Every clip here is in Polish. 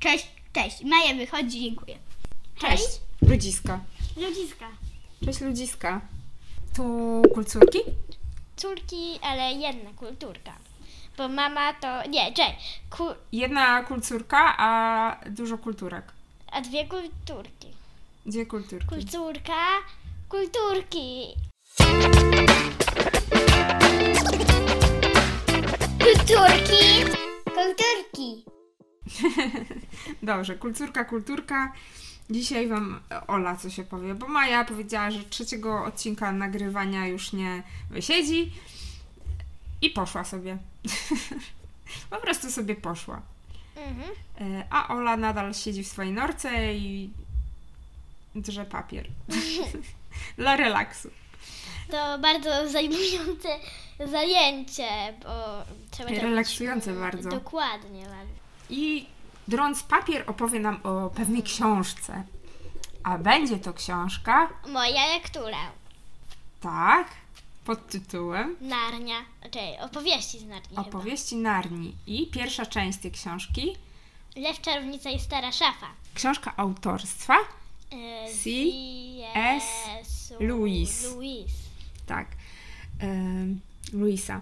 Cześć, cześć. Maja wychodzi, dziękuję. Cześć, ludziska. Ludziska. Cześć, ludziska. Tu kulturki? Córki, ale jedna kulturka. Bo mama to. Nie, czekaj. Ku, Jedna kulturka, a dużo kulturek. a dwie kulturki. Dwie kulturki. Kulturka, kulturki. Kulturki. Kulturki. Dobrze, kulturka, kulturka. Dzisiaj Wam Ola coś opowie, bo Maja powiedziała, że trzeciego odcinka nagrywania już nie wysiedzi i poszła sobie. po prostu sobie poszła. Mhm. E, A Ola nadal siedzi w swojej norce i drze papier. Dla relaksu. To bardzo zajmujące zajęcie, bo trzeba Relaksujące robić, bardzo. Dokładnie bardzo. I drąc papier opowie nam o pewnej książce. A będzie to książka, Moja lektura. tak, pod tytułem Narnia. Czekaj, opowieści z Narni chyba. Opowieści Narni. I pierwsza część tej książki, Lew, czarownica i stara szafa. książka autorstwa, E, C. C. S. Lewis. Louis. tak, em, Luisa.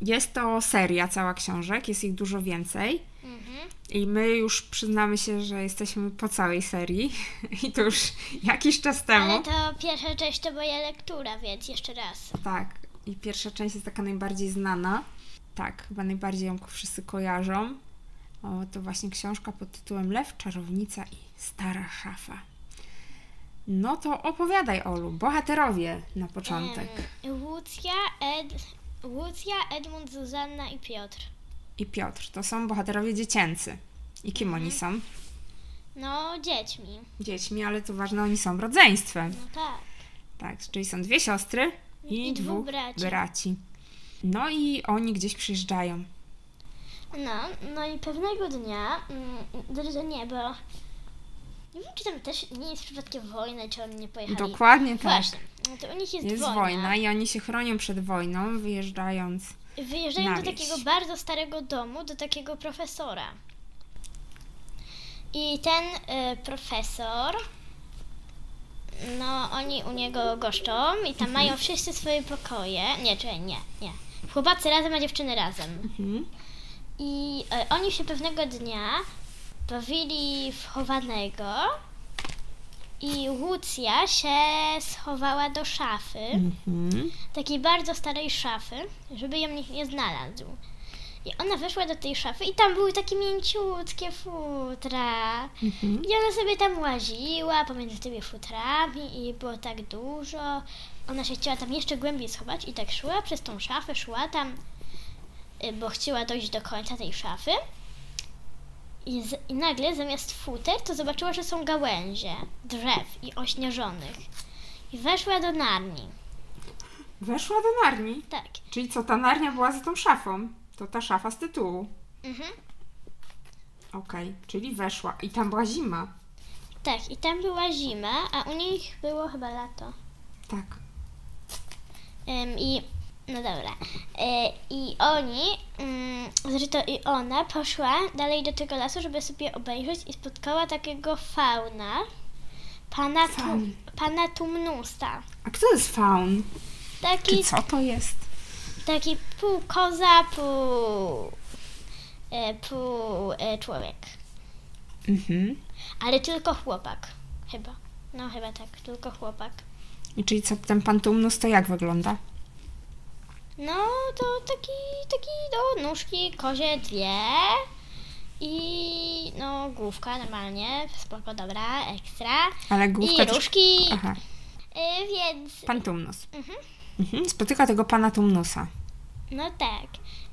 Jest to seria cała książek, jest ich dużo więcej. Mhm. I my już przyznamy się, że jesteśmy po całej serii. I to już jakiś czas temu. Ale to pierwsza część to moja lektura, więc jeszcze raz. Tak, i pierwsza część jest taka najbardziej znana. Tak, chyba najbardziej ją wszyscy kojarzą. O, to właśnie książka pod tytułem Lew, Czarownica i Stara Szafa. No to opowiadaj, Olu, bohaterowie na początek. Em, Łucja, Ed, Łucja, Edmund, Zuzanna i Piotr. I Piotr, to są bohaterowie dziecięcy. I kim oni są? No, dziećmi. Dziećmi, ale to ważne, oni są rodzeństwem. No tak. Tak, czyli są dwie siostry i, I dwóch dwóch braci. braci. No i oni gdzieś przyjeżdżają. No, no i pewnego dnia, mm, nie, bo nie wiem, czy tam też nie jest przypadkiem wojna, czy oni nie pojechali. Dokładnie tak. Właśnie, no to u nich jest, Jest wojna. i oni się chronią przed wojną, wyjeżdżając. Wyjeżdżają na do wieś. takiego bardzo starego domu, do takiego profesora. I ten y, profesor, no oni u niego goszczą i tam mają wszyscy swoje pokoje. Nie, czekaj, nie, nie. Chłopacy razem, a dziewczyny razem. Mhm. I y, oni się pewnego dnia bawili w chowanego i Łucja się schowała do szafy Mhm. takiej bardzo starej szafy, żeby ją nikt nie znalazł. I ona weszła do tej szafy i tam były takie mięciutkie futra. Mhm. I ona sobie tam łaziła pomiędzy tymi futrami i było tak dużo. Ona się chciała tam jeszcze głębiej schować i tak szła przez tą szafę, szła tam, y, bo chciała dojść do końca tej szafy. I, z, I nagle zamiast futer to zobaczyła, że są gałęzie drzew i ośnieżonych. I weszła do Narni. Weszła do Narni. Tak. Czyli co, ta Narnia była za tą szafą? To ta szafa z tytułu. Mhm. Okej, czyli weszła. I tam była zima. Tak, i tam była zima, a u nich było chyba lato. Tak. Ym, I no dobra. E, I oni, mm, znaczy to i ona poszła dalej do tego lasu, żeby sobie obejrzeć i spotkała takiego fauna. Pana, tu, Faun. pana Tumnusa. A kto jest faun? Czy Taki, co to jest? taki pół koza, pół, e, pół e, człowiek. Mhm. Ale tylko chłopak. Chyba. No chyba tak, tylko chłopak. I czyli co, ten pan Tumnus to jak wygląda? No, to taki, taki, no, nóżki kozie dwie i, no, główka normalnie, spoko, dobra, ekstra. Ale główka I też- różki, Aha, y, więc, pan Tumnus. Mhm. Mhm. Spotyka tego pana Tumnusa. no tak.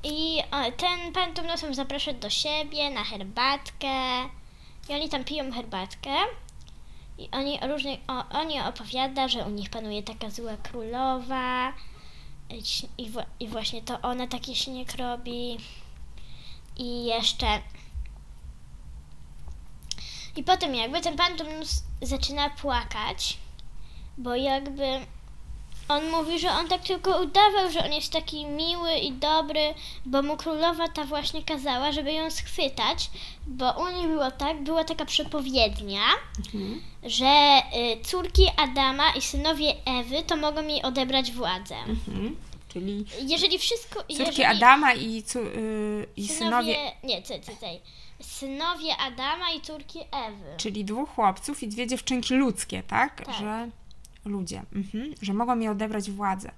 I o, ten pan Tumnusem zaprasza do siebie na herbatkę i oni tam piją herbatkę. I oni różnie, o, oni opowiada, że u nich panuje taka zła królowa i, i, wła- i właśnie to ona taki śnieg robi. I jeszcze i potem jakby ten pan zaczyna płakać, bo jakby On mówi, że on tak tylko udawał, że on jest taki miły i dobry, bo mu królowa ta właśnie kazała, żeby ją schwytać, bo u niej było tak, była taka przepowiednia, Mhm. że y, córki Adama i synowie Ewy to mogą jej odebrać władzę. Mhm. Czyli Jeżeli wszystko... córki jeżeli Adama i, cu, y, i synowie, Nie, co, co, co, Synowie Adama i córki Ewy. czyli dwóch chłopców i dwie dziewczynki ludzkie, tak? Tak. Że ludzie, mhm. że mogą mi odebrać władzę.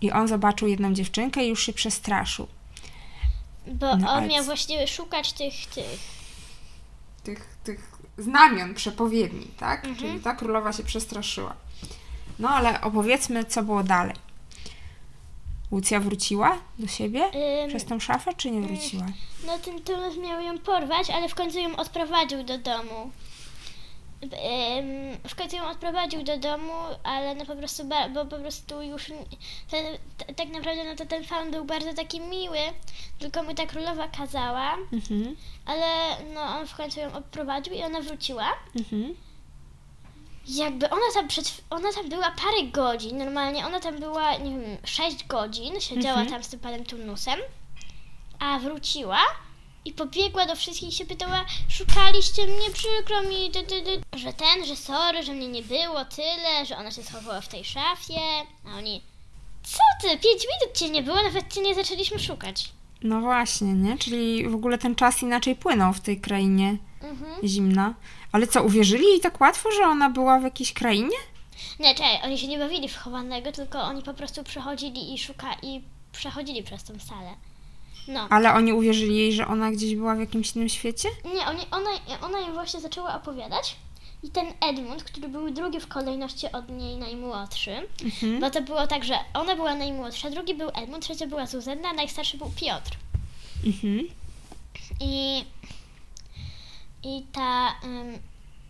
I on zobaczył jedną dziewczynkę i już się przestraszył. Bo No, on miał właściwie szukać tych, tych. Tych, tych znamion przepowiedni, tak? Mhm. Czyli ta królowa się przestraszyła. No ale opowiedzmy, co było dalej. Łucja wróciła do siebie Ym, przez tą szafę, czy nie wróciła? no ten Tulos miał ją porwać, ale w końcu ją odprowadził do domu. W końcu ją odprowadził do domu, ale no po prostu, bo po prostu już ten, tak naprawdę no to ten faun był bardzo taki miły, tylko mu ta królowa kazała, Mhm. ale no on w końcu ją odprowadził i ona wróciła. Mhm. Jakby ona tam przed, ona tam była parę godzin, normalnie ona tam była, nie wiem, 6 godzin, siedziała Mhm. tam z tym panem Turnusem, a wróciła i pobiegła do wszystkich i się pytała, szukaliście mnie, przykro mi, ty, ty, ty. że ten, że sorry, że mnie nie było, tyle, że ona się schowała w tej szafie, a oni, co ty, pięć minut cię nie było, nawet cię nie zaczęliśmy szukać. No właśnie, nie? Czyli w ogóle ten czas inaczej płynął w tej krainie Mhm. zimna. Ale co, uwierzyli jej tak łatwo, że ona była w jakiejś krainie? Nie, czekaj, oni się nie bawili w chowanego, tylko oni po prostu przechodzili i szuka i przechodzili przez tą salę. No. Ale oni uwierzyli jej, że ona gdzieś była w jakimś innym świecie? Nie, oni, ona, ona im właśnie zaczęła opowiadać i ten Edmund, który był drugi w kolejności od niej najmłodszy, Mhm. bo to było tak, że ona była najmłodsza, drugi był Edmund, trzecia była Zuzanna, a najstarszy był Piotr. Mhm. I, i ta,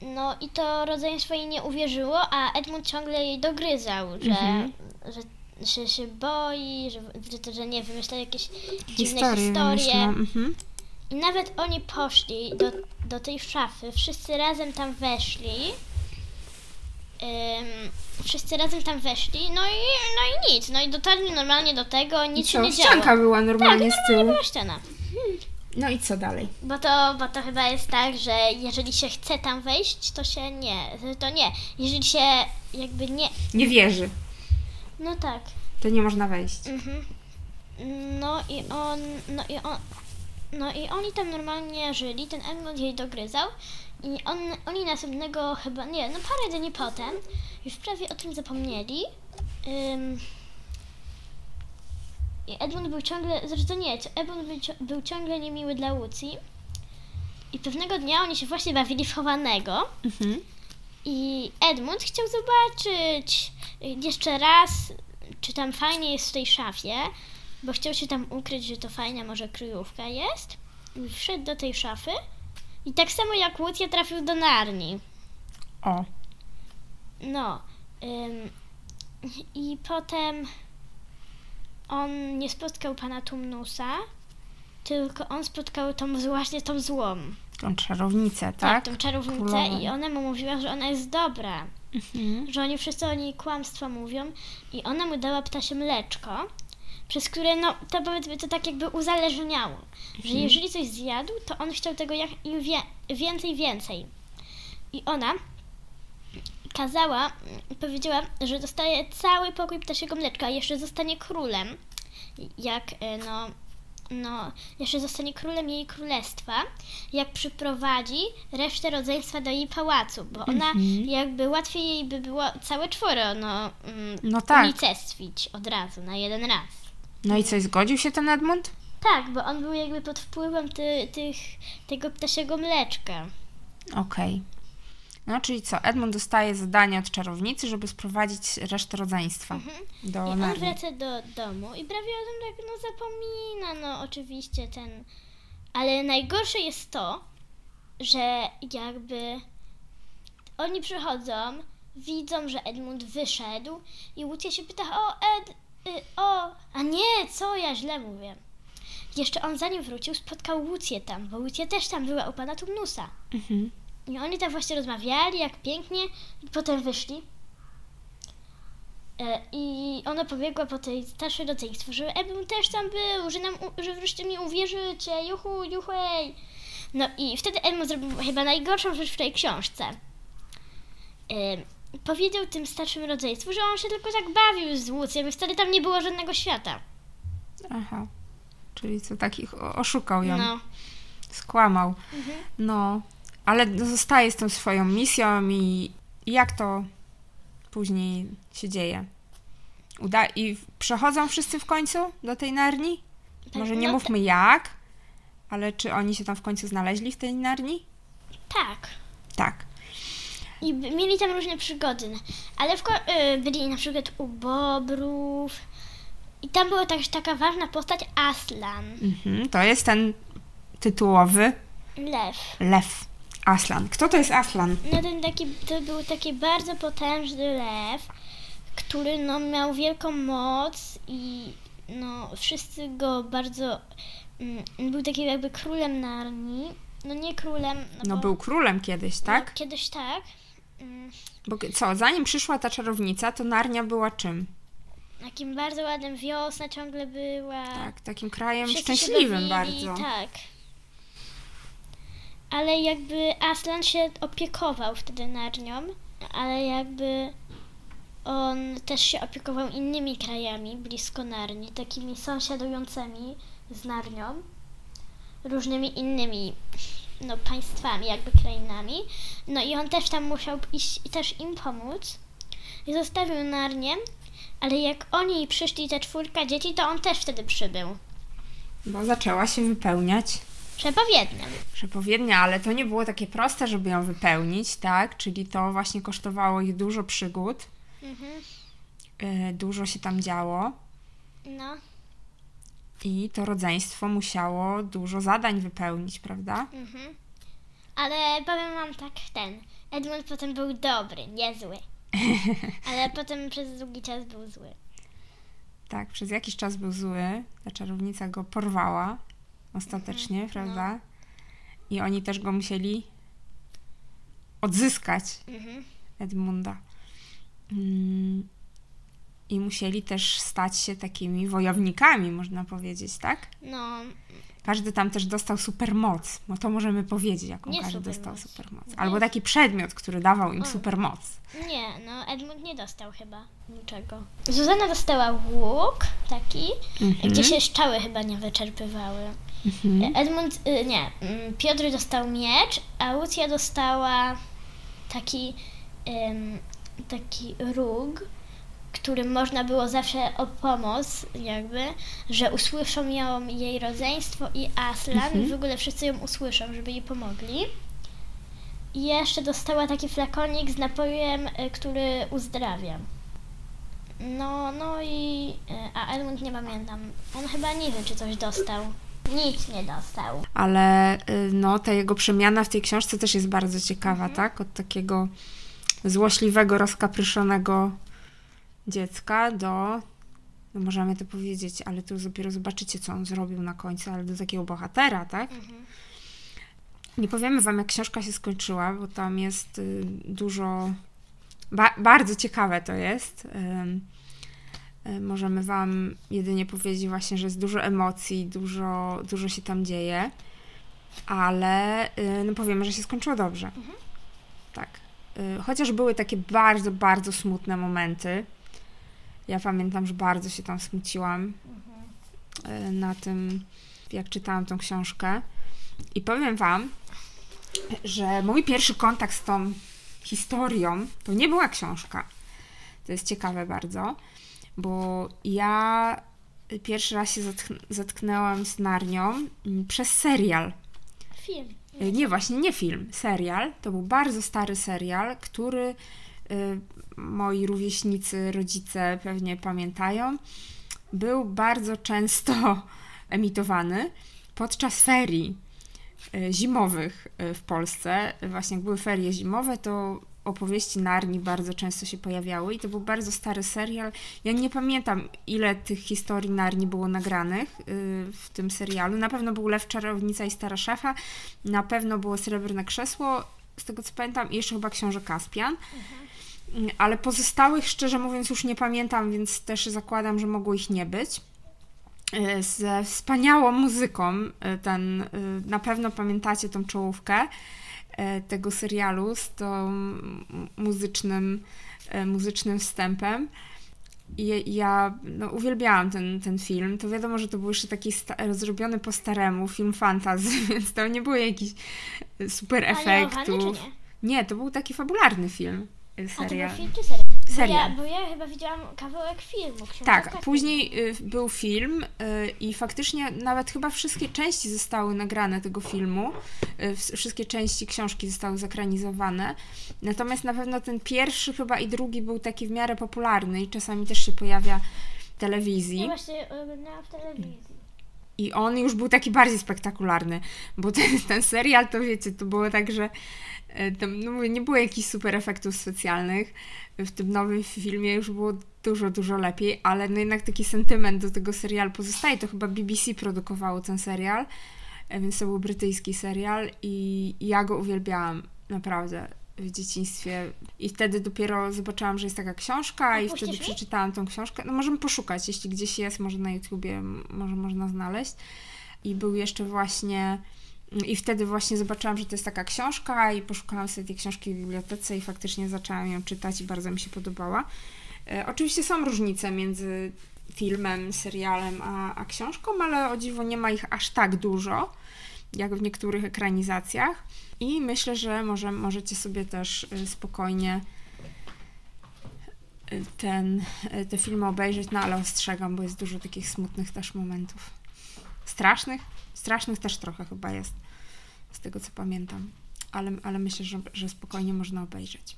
no i to rodzeństwo jej nie uwierzyło, a Edmund ciągle jej dogryzał, że, Mhm. że, że się boi, że, że, że nie wymyśla jakieś dziwne historie. wymyśliłam. Mhm. I nawet oni poszli do, do tej szafy, wszyscy razem tam weszli. Ym, wszyscy razem tam weszli, no i, no i nic, no i dotarli normalnie do tego, nic się co, nie działo. ścianka była Tak, normalnie z normalnie tyłu. była ściana. No i co dalej? Bo to, bo to chyba jest tak, że jeżeli się chce tam wejść, to się nie, to nie. Jeżeli się jakby nie, Nie wierzy. No tak. To nie można wejść. Mhm. No i on, no i on, no i oni tam normalnie żyli, ten Edmund jej dogryzał i on, oni następnego chyba, nie, no parę dni potem już prawie o tym zapomnieli. Ym, I Edmund był ciągle, zresztą nie, Edmund był, był ciągle niemiły dla Łucji i pewnego dnia oni się właśnie bawili w chowanego Mhm. I Edmund chciał zobaczyć y, jeszcze raz, czy tam fajnie jest w tej szafie, bo chciał się tam ukryć, że to fajna może kryjówka jest. I wszedł do tej szafy i tak samo jak Łucja trafił do Narni. O. No. Ym, I potem on nie spotkał pana Tumnusa, tylko on spotkał tą właśnie tą złą. Tą czarownicę, Tak, tak? tą czarownicę Królową. i ona mu mówiła, że ona jest dobra. Mhm. że oni wszyscy o niej kłamstwa mówią i ona mu dała ptasie mleczko, przez które, no, to powiedzmy, to tak jakby uzależniało, że jeżeli coś zjadł, to on chciał tego jak im wie, więcej, więcej. I ona kazała, powiedziała, że dostaje cały pokój ptasiego mleczka, a jeszcze zostanie królem, jak, e, no, no, jeszcze zostanie królem jej królestwa, jak przyprowadzi resztę rodzeństwa do jej pałacu, bo ona Mhm. jakby łatwiej jej by było całe czworo, no, mm, No tak. unicestwić od razu, na jeden raz. No i coś, zgodził się ten Edmund? Tak, bo on był jakby pod wpływem ty, tych, tego ptasiego mleczka. Okej. No, czyli co? Edmund dostaje zadanie od czarownicy, żeby sprowadzić resztę rodzeństwa do I on wraca do domu i prawie o tym tak no zapomina, no oczywiście ten... Ale najgorsze jest to, że jakby oni przychodzą, widzą, że Edmund wyszedł i Łucja się pyta, o Ed, y, o, a nie, co ja źle mówię. Jeszcze on zanim wrócił, spotkał Łucję tam, bo Łucja też tam była u pana Tumnusa. Mhm. I oni tam właśnie rozmawiali, jak pięknie, i potem wyszli. E, I ona pobiegła po tej starszej rodzeństwo, że Edmund też tam był, że nam, że wreszcie mi uwierzycie, juhu, juhej. No i wtedy Edmund zrobił chyba najgorszą rzecz w tej książce. E, powiedział tym starszym rodzeństwu, że on się tylko tak bawił z Łucjem i wtedy tam nie było żadnego świata. Aha. Czyli co takich oszukał ją, No. skłamał. No, ale zostaje z tą swoją misją i i jak to później się dzieje? Uda I przechodzą wszyscy w końcu do tej Narni? Może nie no mówmy jak, ale czy oni się tam w końcu znaleźli w tej Narni? Tak. Tak. I mieli tam różne przygody, ale w, ko- y, byli na przykład u Bobrów. I tam była też taka ważna postać Aslan, Mhm. To jest ten tytułowy lew. lew. Aslan. Kto to jest Aslan? No ten taki, to był taki bardzo potężny lew, który no, miał wielką moc i no, wszyscy go bardzo... Mm, był takim jakby królem Narni. No nie królem, no, No bo, był królem kiedyś, no, tak? kiedyś tak. Mm, Bo co, zanim przyszła ta czarownica, to Narnia była czym? takim bardzo ładnym wiosna ciągle była. Tak, takim krajem Wszyscy szczęśliwym bardzo. Tak. Ale jakby Aslan się opiekował wtedy Narnią, ale jakby on też się opiekował innymi krajami blisko Narni, takimi sąsiadującymi z Narnią, różnymi innymi no, państwami, jakby krainami. No i on też tam musiał iść i też im pomóc. I zostawił Narnię, ale jak oni przyszli, te czwórka dzieci, to on też wtedy przybył. Bo zaczęła się wypełniać Przepowiednia. przepowiednia, ale to nie było takie proste, żeby ją wypełnić, tak? Czyli to właśnie kosztowało ich dużo przygód, Mhm. y, dużo się tam działo No. i to rodzeństwo musiało dużo zadań wypełnić, prawda? Mhm. Ale powiem wam tak ten. Edmund potem był dobry, niezły. Ale potem przez długi czas był zły. Tak, przez jakiś czas był zły, ta czarownica go porwała ostatecznie, Mhm, prawda? I oni też go musieli odzyskać, Mhm. Edmunda. Mm, I musieli też stać się takimi wojownikami, można powiedzieć, tak? No, Każdy tam też dostał supermoc, no to możemy powiedzieć, jaką Nie każdy supermoc. dostał supermoc. Nie. Albo taki przedmiot, który dawał im O. supermoc. nie, no Edmund nie dostał chyba niczego. Zuzana dostała łuk taki, Mhm. gdzie się szczały chyba nie wyczerpywały. Edmund, y, nie, mm, Piotr dostał miecz, a Lucja dostała taki, taki róg, którym można było zawsze o pomoc, jakby, że usłyszą ją jej rodzeństwo i Aslan i w ogóle wszyscy ją usłyszą, żeby jej pomogli. I jeszcze dostała taki flakonik z napojem, y, który uzdrawia. No, no i... y, A Edmund nie pamiętam. On chyba nie wie, czy coś dostał. Nic nie dostał. Ale y, no, ta jego przemiana w tej książce też jest bardzo ciekawa, Mhm. tak? Od takiego złośliwego, rozkapryszonego dziecka do, no możemy to powiedzieć, ale tu dopiero zobaczycie, co on zrobił na końcu, ale do takiego bohatera, tak? Mhm. Nie powiemy wam, jak książka się skończyła, bo tam jest y, dużo, ba- bardzo ciekawe to jest. Y, możemy wam jedynie powiedzieć właśnie, że jest dużo emocji, dużo, dużo się tam dzieje, ale y, no powiemy, że się skończyło dobrze. Tak. Y, Chociaż były takie bardzo, bardzo smutne momenty. Ja pamiętam, że bardzo się tam smuciłam y, na tym, jak czytałam tą książkę. I powiem Wam, że mój pierwszy kontakt z tą historią to nie była książka. To jest ciekawe bardzo, bo ja pierwszy raz się zatk- zetknęłam z Narnią mm, przez serial. Film. Y, Nie, właśnie nie film, serial. To był bardzo stary serial, który y, moi rówieśnicy, rodzice pewnie pamiętają. Był bardzo często emitowany podczas ferii y, zimowych y, w Polsce. Właśnie jak były ferie zimowe, to opowieści Narni bardzo często się pojawiały i to był bardzo stary serial. Ja nie pamiętam, ile tych historii Narni było nagranych y, w tym serialu. Na pewno był Lew, Czarownica i Stara Szafa, na pewno było Srebrne Krzesło, z tego co pamiętam, i jeszcze chyba Książę Kaspian. Mm, Ale pozostałych, szczerze mówiąc, już nie pamiętam, więc też zakładam, że mogło ich nie być. E, Ze wspaniałą muzyką, e, ten, na pewno pamiętacie tą czołówkę tego serialu z tą muzycznym, e, muzycznym wstępem. I ja no, uwielbiałam ten, ten film. To wiadomo, że to był jeszcze taki sta- zrobiony po staremu, film fantasy, więc to nie było jakichś e, super efektów. czy nie? Nie, to był taki fabularny film, e, A to był serial. film czy serial? Bo Serial. ja, bo ja chyba widziałam kawałek filmu. Tak, tak. później y, był film y, i faktycznie nawet chyba wszystkie części zostały nagrane tego filmu. y, ws- Wszystkie części książki zostały zakranizowane. Natomiast na pewno ten pierwszy chyba i drugi był taki w miarę popularny i czasami też się pojawia w telewizji. Ja właśnie oglądałam w telewizji. I on już był taki bardziej spektakularny, bo ten, ten serial, to wiecie, to było tak, że e, tam, no mówię, nie było jakichś super efektów specjalnych. W tym nowym filmie już było dużo, dużo lepiej, ale no jednak taki sentyment do tego serialu pozostaje. To chyba BBC produkowało ten serial, e, więc to był brytyjski serial i i ja go uwielbiałam, naprawdę. W dzieciństwie. I wtedy dopiero zobaczyłam, że jest taka książka, i puścisz wtedy mi? przeczytałam tą książkę. No możemy poszukać, jeśli gdzieś jest, może na YouTubie, może można znaleźć. I był jeszcze właśnie. I wtedy właśnie zobaczyłam, że to jest taka książka, i poszukałam sobie tej książki w bibliotece, i faktycznie zaczęłam ją czytać, i bardzo mi się podobała. E, oczywiście są różnice między filmem, serialem a, a książką, ale o dziwo nie ma ich aż tak dużo, jak w niektórych ekranizacjach. I myślę, że może, możecie sobie też y, spokojnie y, ten, y, te filmy obejrzeć, no ale ostrzegam, bo jest dużo takich smutnych też momentów. Strasznych? Strasznych też trochę chyba jest, z tego co pamiętam. Ale, ale myślę, że, że spokojnie można obejrzeć.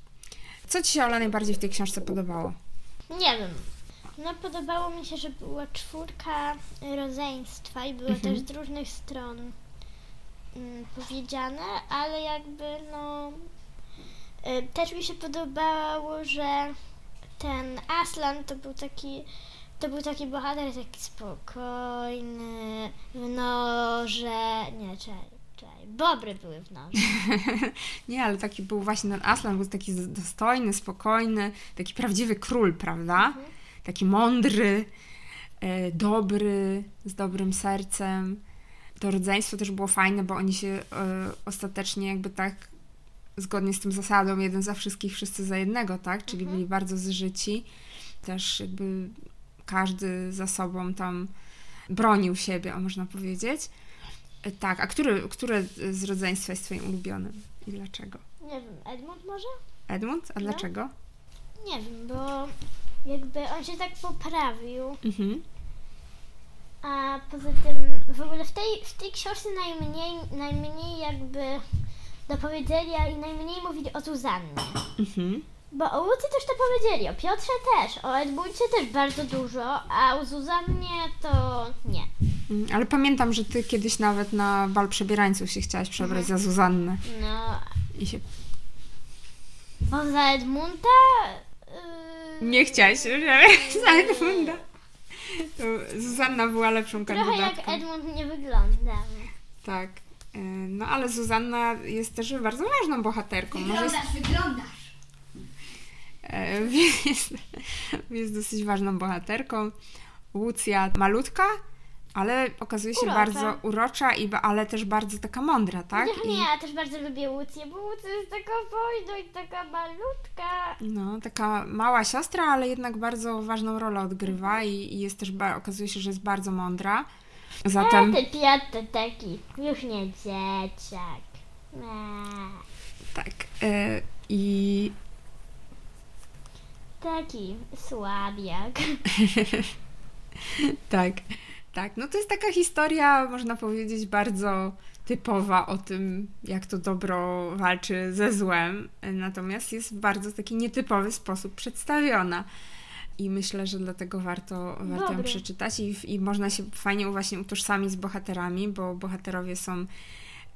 Co Ci się, Ola, najbardziej w tej książce podobało? Nie wiem. No podobało mi się, że była czwórka rodzeństwa i było Mhm. też z różnych stron powiedziane, ale jakby no y, też mi się podobało, że ten Aslan to był taki to był taki bohater taki spokojny, w norze, nie, czekaj, bobry były w norze. Nie, ale taki był właśnie ten Aslan, był taki dostojny, spokojny, taki prawdziwy król, prawda? Taki mądry, e, dobry, z dobrym sercem. To rodzeństwo też było fajne, bo oni się e, ostatecznie jakby tak zgodnie z tym zasadą jeden za wszystkich, wszyscy za jednego, tak? Czyli byli bardzo zżyci. Też jakby każdy za sobą tam bronił siebie, można powiedzieć. E, Tak, a który, które z rodzeństwa jest twoim ulubionym i dlaczego? Nie wiem, Edmund może? Edmund? A dlaczego? Nie wiem, bo jakby on się tak poprawił, Mhm. A poza tym w ogóle w tej, w tej książce najmniej, najmniej jakby dopowiedzieli, a i najmniej mówili o Zuzannie. Mhm. Bo o Łucji też to powiedzieli, o Piotrze też, o Edmundzie też bardzo dużo, a o Zuzannie to nie. Mm, Ale pamiętam, że ty kiedyś nawet na bal przebierańców się chciałaś przebrać za Zuzannę No, i się... bo za Edmunda... Yy, Nie chciałaś się przebrać za Edmunda. To Zuzanna była lepszą Trochę kandydatką. jak Edmund nie wygląda. Tak. E, No ale Zuzanna jest też bardzo ważną bohaterką. Może Wyglądasz, wyglądasz. e, jest, jest dosyć ważną bohaterką. Łucja malutka, ale okazuje się Urocza. bardzo urocza, i, ale też bardzo taka mądra, tak? I- nie, ja też bardzo lubię Łucję, bo Łucja jest taka fajna i taka malutka. No, taka mała siostra, ale jednak bardzo ważną rolę odgrywa i, i jest też, okazuje się, że jest bardzo mądra. Zatem, A Piotr to taki już nie dzieciak. Eee, tak. E, I taki słabiak. tak, tak. No to jest taka historia, można powiedzieć, bardzo typowa o tym, jak to dobro walczy ze złem. Natomiast jest w bardzo taki nietypowy sposób przedstawiona. I myślę, że dlatego warto, warto ją przeczytać i, i można się fajnie właśnie utożsamić z bohaterami, bo bohaterowie są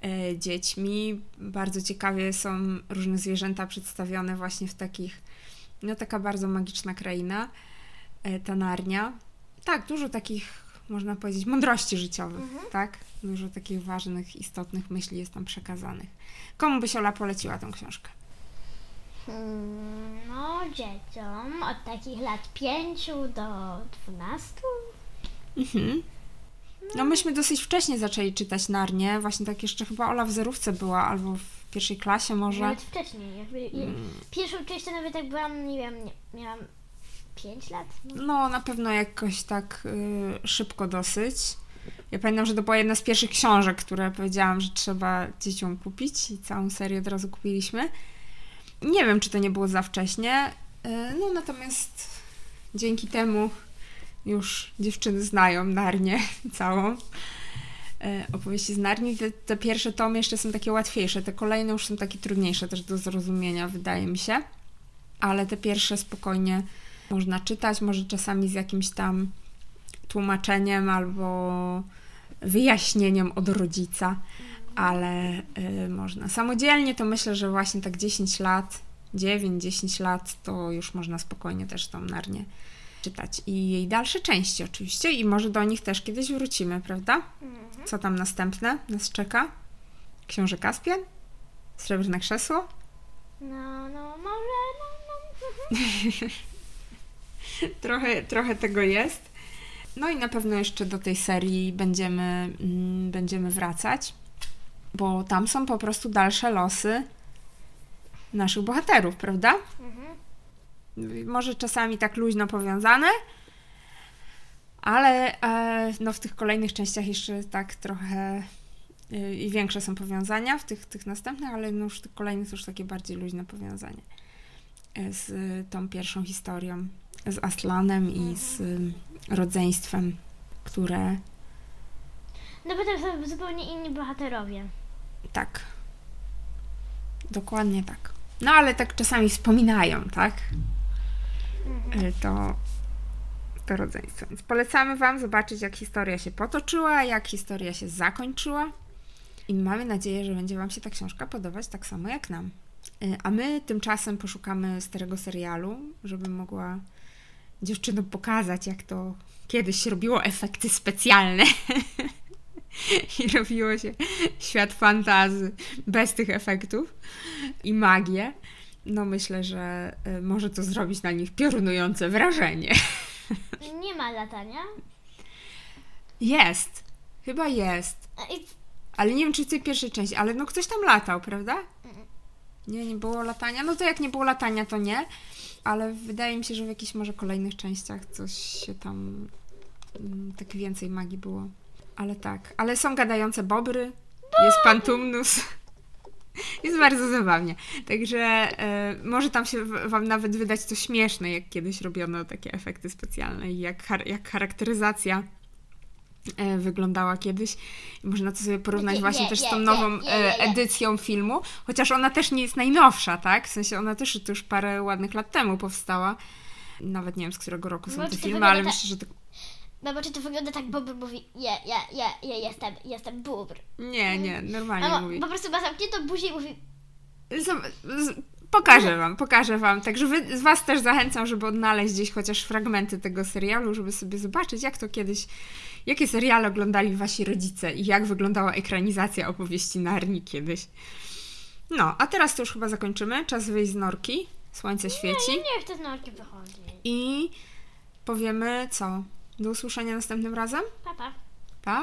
e, dziećmi. Bardzo ciekawie są różne zwierzęta przedstawione właśnie w takich, no taka bardzo magiczna kraina, e, ta Narnia. Tak, dużo takich, można powiedzieć, mądrości życiowych, tak? Dużo takich ważnych, istotnych myśli jest tam przekazanych. Komu byś Ola poleciła tą książkę? Hmm, no, dzieciom od takich lat 5 do 12. Mhm. No myśmy dosyć wcześnie zaczęli czytać Narnię, właśnie tak jeszcze chyba Ola w zerówce była, albo w pierwszej klasie może. Nawet wcześniej. Jakby, je- Pierwszą część to nawet jak byłam, nie wiem, nie, miałam 5 lat. No. Na pewno jakoś tak y, szybko dosyć. Ja pamiętam, że to była jedna z pierwszych książek, które powiedziałam, że trzeba dzieciom kupić i całą serię od razu kupiliśmy. Nie wiem, czy to nie było za wcześnie, y, no natomiast dzięki temu już dziewczyny znają Narnię całą. Y, Opowieści z Narni. Te, te pierwsze tomy jeszcze są takie łatwiejsze, te kolejne już są takie trudniejsze też do zrozumienia, wydaje mi się. Ale te pierwsze spokojnie można czytać, może czasami z jakimś tam tłumaczeniem albo wyjaśnieniem od rodzica, ale y, można. Samodzielnie to myślę, że właśnie tak 10 lat, 9-10 lat to już można spokojnie też tą narnię czytać. I jej dalsze części oczywiście i może do nich też kiedyś wrócimy, prawda? Co tam następne nas czeka? Książę Kaspian? Srebrne krzesło? No, no, może, no, no. trochę, trochę tego jest. No i na pewno jeszcze do tej serii będziemy, mm, będziemy wracać, bo tam są po prostu dalsze losy naszych bohaterów, prawda? Mhm. Może czasami tak luźno powiązane, ale e, no w tych kolejnych częściach jeszcze tak trochę y, i większe są powiązania w tych, tych następnych, ale no już tych kolejnych to już takie bardziej luźne powiązanie e, z tą pierwszą historią, z Aslanem i z y, rodzeństwem, które No bo to są zupełnie inni bohaterowie. tak, dokładnie tak. No ale tak czasami wspominają, tak? Y, To, to rodzeństwo. Więc polecamy Wam zobaczyć, jak historia się potoczyła, jak historia się zakończyła. I mamy nadzieję, że będzie Wam się ta książka podobać tak samo jak nam. Y, A my tymczasem poszukamy starego serialu, żeby mogła dziewczynom pokazać, jak to kiedyś robiło efekty specjalne. I robiło się świat fantazy bez tych efektów i magię. No myślę, że y, może to zrobić na nich piorunujące wrażenie. Nie ma latania. Jest. Chyba jest. I Ale nie wiem, czy w tej pierwszej części, ale no ktoś tam latał, prawda? Nie, nie było latania. No to jak nie było latania, to nie. Ale wydaje mi się, że w jakichś może kolejnych częściach coś się tam mm, tak więcej magii było. Ale tak. Ale są gadające bobry. Jest pan Tumnus. Jest bardzo zabawnie. Także e, może tam się wam nawet wydać to śmieszne, jak kiedyś robiono takie efekty specjalne i jak, jak charakteryzacja wyglądała kiedyś. Można to sobie porównać Nie, właśnie nie, też z tą nową nie, e, edycją filmu, chociaż ona też nie jest najnowsza, tak? W sensie ona też to już parę ładnych lat temu powstała. Nawet nie wiem, z którego roku są No, te filmy, ale myślę, że to... no bo czy to wygląda tak, Bobr mówi, ja, ja, ja, ja jestem, jestem bubr. Nie, nie, normalnie Mamo, mówi. po prostu ma zamkniętą buzię i mówi, Zob- z- Pokażę wam, pokażę wam. Także wy, z was też zachęcam, żeby odnaleźć gdzieś chociaż fragmenty tego serialu, żeby sobie zobaczyć, jak to kiedyś, jakie seriale oglądali wasi rodzice i jak wyglądała ekranizacja opowieści Narni kiedyś. No, a teraz to już chyba zakończymy. Czas wyjść z norki. Słońce świeci. nie, nie chcę z norki wychodzić. I powiemy co? Do usłyszenia następnym razem? Papa. Pa!